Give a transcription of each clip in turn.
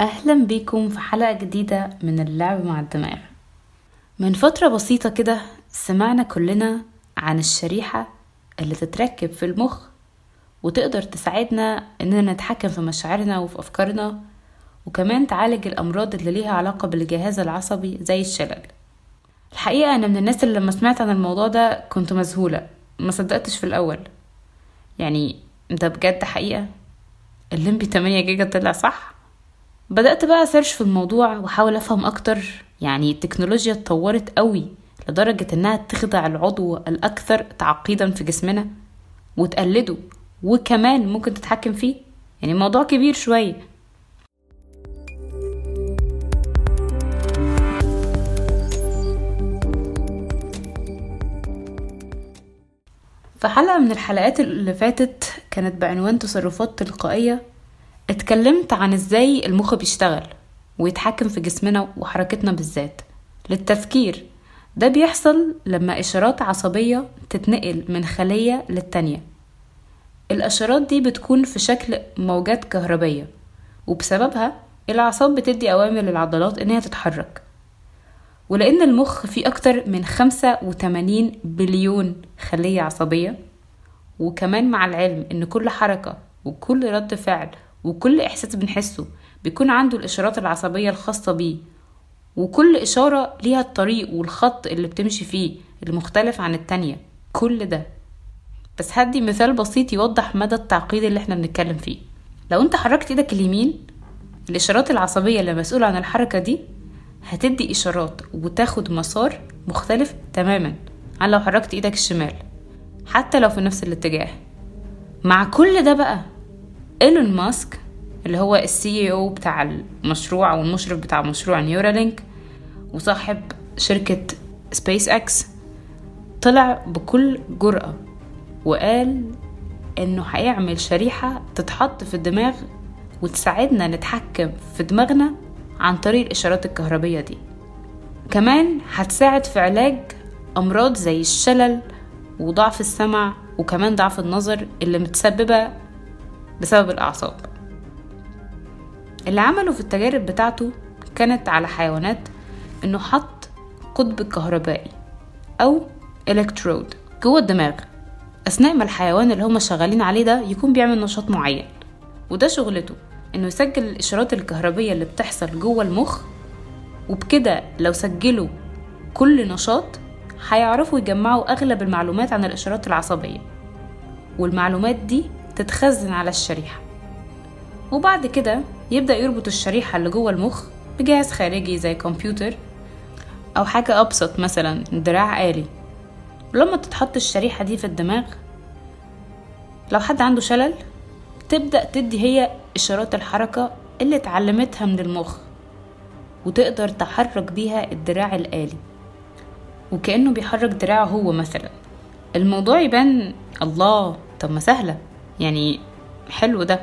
أهلا بيكم في حلقة جديدة من اللعب مع الدماغ. من فترة بسيطة كده سمعنا كلنا عن الشريحة اللي تتركب في المخ وتقدر تساعدنا إننا نتحكم في مشاعرنا وفي أفكارنا وكمان تعالج الأمراض اللي ليها علاقة بالجهاز العصبي زي الشلل. الحقيقة أنا من الناس اللي لما سمعت عن الموضوع ده كنت مذهولة ما صدقتش في الأول. يعني ده بجد حقيقة؟ الليمبي 8 جيجا طلع صح؟ بدأت بقى search في الموضوع وحاول أفهم أكتر. يعني التكنولوجيا اتطورت قوي لدرجة إنها تخدع العضو الأكثر تعقيدا في جسمنا وتقلده وكمان ممكن تتحكم فيه. يعني موضوع كبير شوية. في حلقة من الحلقات اللي فاتت كانت بعنوان تصرفات تلقائية. اتكلمت عن إزاي المخ بيشتغل ويتحكم في جسمنا وحركتنا بالذات. للتفكير. ده بيحصل لما إشارات عصبية تتنقل من خلية للتانية. الإشارات دي بتكون في شكل موجات كهربية وبسببها الأعصاب بتدي أوامر للعضلات إنها تتحرك. ولأن المخ فيه أكتر من خمسة وتمانين بليون خلية عصبية وكمان مع العلم إن كل حركة وكل رد فعل وكل إحساس بنحسه بيكون عنده الإشارات العصبية الخاصة بيه وكل إشارة ليها الطريق والخط اللي بتمشي فيه المختلف عن التانية كل ده. بس هدي مثال بسيط يوضح مدى التعقيد اللي إحنا بنتكلم فيه. لو أنت حركت إيدك اليمين الإشارات العصبية اللي مسؤولة عن الحركة دي هتدي إشارات وتاخد مسار مختلف تماما عن لو حركت إيدك الشمال حتى لو في نفس الاتجاه. مع كل ده بقى إيلون ماسك اللي هو ال CEO بتاع المشروع أو المشرف بتاع مشروع نيورالينك وصاحب شركة سبيس إكس طلع بكل جرأة وقال إنه هيعمل شريحة تتحط في الدماغ وتساعدنا نتحكم في دماغنا عن طريق الإشارات الكهربية دي. كمان هتساعد في علاج أمراض زي الشلل وضعف السمع وكمان ضعف النظر اللي متسببة بسبب الأعصاب. اللي عمله في التجارب بتاعته كانت على حيوانات إنه حط قطب كهربائي أو إلكترود جوه الدماغ أثناء ما الحيوان اللي هما شغالين عليه ده يكون بيعمل نشاط معين. وده شغلته إنه يسجل الإشارات الكهربية اللي بتحصل جوه المخ وبكده لو سجلوا كل نشاط هيعرفوا يجمعوا أغلب المعلومات عن الإشارات العصبية. والمعلومات دي تتخزن على الشريحة. وبعد كده يبدأ يربط الشريحة اللي جوه المخ بجهاز خارجي زي كمبيوتر أو حاجة أبسط مثلا دراع آلي. لما تتحط الشريحة دي في الدماغ لو حد عنده شلل تبدأ تدي هي إشارات الحركة اللي اتعلمتها من المخ وتقدر تحرك بيها الدراع الآلي. وكأنه بيحرك دراعه هو مثلا. الموضوع يبان الله طب ما سهلة. يعني حلو ده.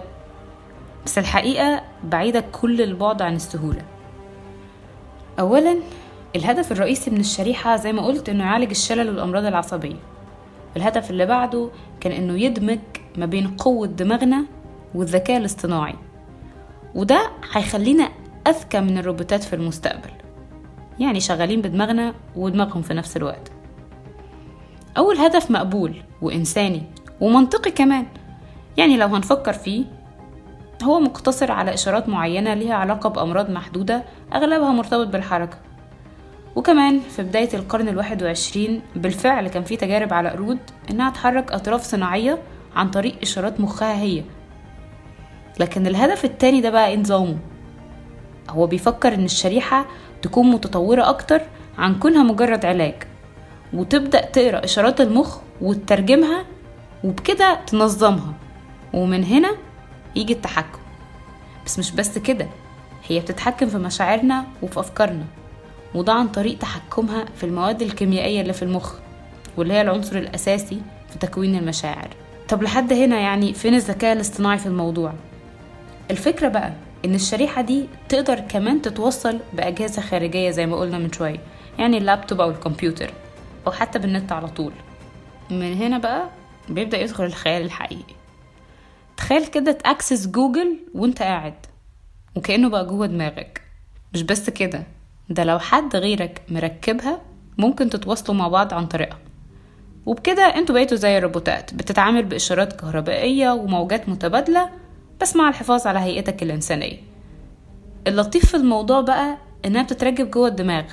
بس الحقيقة بعيدة كل البعد عن السهولة. أولا الهدف الرئيسي من الشريحة زي ما قلت إنه يعالج الشلل والأمراض العصبية. الهدف اللي بعده كان إنه يدمج ما بين قوة دماغنا والذكاء الاصطناعي. وده هيخلينا أذكى من الروبوتات في المستقبل. يعني شغالين بدماغنا ودماغهم في نفس الوقت. أول هدف مقبول وإنساني ومنطقي كمان. يعني لو هنفكر فيه هو مقتصر على إشارات معينة ليها علاقة بأمراض محدودة أغلبها مرتبط بالحركة. وكمان في بداية القرن الواحد وعشرين بالفعل كان في تجارب على قرود إنها تحرك أطراف صناعية عن طريق إشارات مخها هي. لكن الهدف التاني ده بقى إيه نظامه هو بيفكر إن الشريحة تكون متطورة أكتر عن كونها مجرد علاج وتبدأ تقرأ إشارات المخ وتترجمها وبكده تنظمها. ومن هنا يجي التحكم. بس مش بس كده هي بتتحكم في مشاعرنا وفي أفكارنا وده عن طريق تحكمها في المواد الكيميائية اللي في المخ واللي هي العنصر الأساسي في تكوين المشاعر. طب لحد هنا يعني فين الذكاء الاصطناعي في الموضوع؟ الفكرة بقى إن الشريحة دي تقدر كمان تتوصل بأجهزة خارجية زي ما قلنا من شوية يعني اللابتوب أو الكمبيوتر أو حتى بالنت على طول. من هنا بقى بيبدأ يدخل الخيال الحقيقي. تخيل كده تأكسس جوجل وانت قاعد وكأنه بقى جوه دماغك. مش بس كده ده لو حد غيرك مركبها ممكن تتواصلوا مع بعض عن طريقها. وبكده أنتوا بقيتوا زي الروبوتات بتتعامل بإشارات كهربائية وموجات متبادلة بس مع الحفاظ على هيئتك الإنسانية. اللطيف في الموضوع بقى إنها بتتركب جوه الدماغ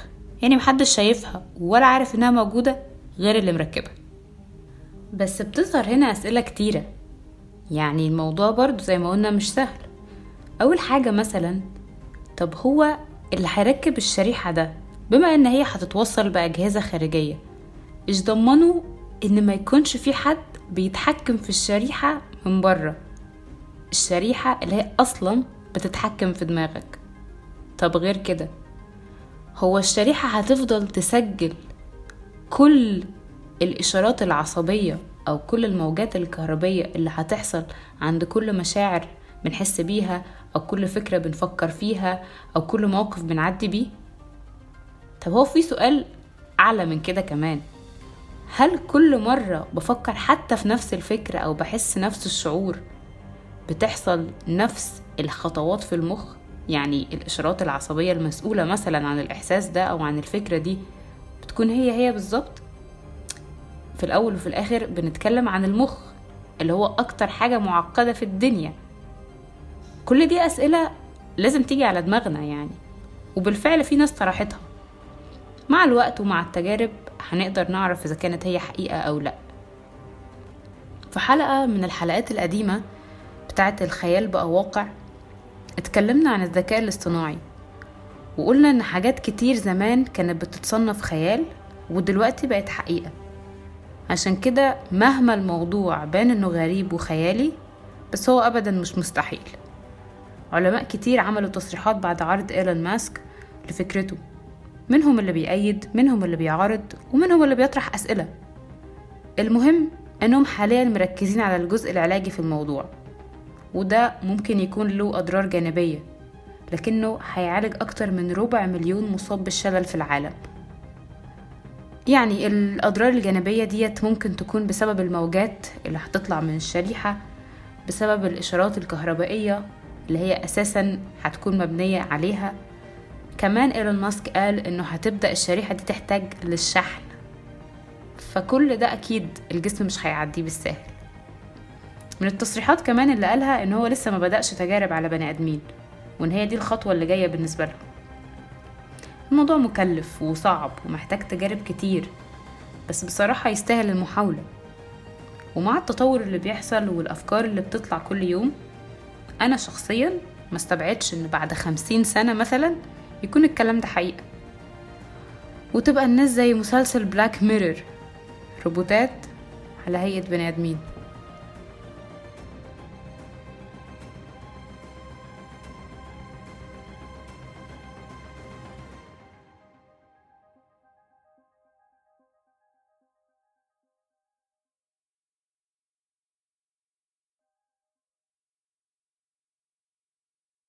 يعني محدش شايفها ولا عارف إنها موجودة غير اللي مركبها. بس بتظهر هنا أسئلة كتيرة. يعني الموضوع برضو زي ما قلنا مش سهل. أول حاجة مثلا طب هو اللي هيركب الشريحة ده بما إن هي هتتوصل بأجهزة خارجية إيش ضمنوا إن ما يكونش في حد بيتحكم في الشريحة من بره. الشريحة اللي هي أصلا بتتحكم في دماغك. طب غير كده هو الشريحة هتفضل تسجل كل الإشارات العصبية أو كل الموجات الكهربية اللي هتحصل عند كل مشاعر بنحس بيها أو كل فكرة بنفكر فيها أو كل موقف بنعدي بيه؟ طب هو في سؤال أعلى من كده كمان. هل كل مرة بفكر حتى في نفس الفكرة أو بحس نفس الشعور بتحصل نفس الخطوات في المخ؟ يعني الإشارات العصبية المسؤولة مثلا عن الإحساس ده أو عن الفكرة دي بتكون هي هي بالظبط؟ في الأول وفي الآخر بنتكلم عن المخ اللي هو أكتر حاجة معقدة في الدنيا. كل دي أسئلة لازم تيجي على دماغنا يعني وبالفعل في ناس طرحتها. مع الوقت ومع التجارب هنقدر نعرف إذا كانت هي حقيقة أو لأ. في حلقة من الحلقات القديمة بتاعة الخيال بقى واقع اتكلمنا عن الذكاء الاصطناعي وقلنا إن حاجات كتير زمان كانت بتتصنف خيال ودلوقتي بقت حقيقة. عشان كده مهما الموضوع بان انه غريب وخيالي بس هو ابدا مش مستحيل. علماء كتير عملوا تصريحات بعد عرض إيلون ماسك لفكرته. منهم اللي بيأيد منهم اللي بيعارض ومنهم اللي بيطرح أسئلة. المهم إنهم حاليا مركزين على الجزء العلاجي في الموضوع وده ممكن يكون له أضرار جانبية لكنه هيعالج أكتر من ربع مليون مصاب بالشلل في العالم. يعني الأضرار الجانبية ديت ممكن تكون بسبب الموجات اللي هتطلع من الشريحة بسبب الإشارات الكهربائية اللي هي أساسا هتكون مبنية عليها. كمان إيلون ماسك قال إنه هتبدأ الشريحة دي تحتاج للشحن. فكل ده أكيد الجسم مش هيعديه بالسهل. من التصريحات كمان اللي قالها إن هو لسه ما بدأش تجارب على بني آدمين وإن هي دي الخطوة اللي جاية بالنسبة له الموضوع مكلف وصعب ومحتاج تجارب كتير بس بصراحة يستاهل المحاولة. ومع التطور اللي بيحصل والأفكار اللي بتطلع كل يوم أنا شخصيا ما استبعدش إن بعد خمسين سنة مثلا يكون الكلام ده حقيقة. وتبقى الناس زي مسلسل بلاك ميرور روبوتات على هيئة بني آدمين.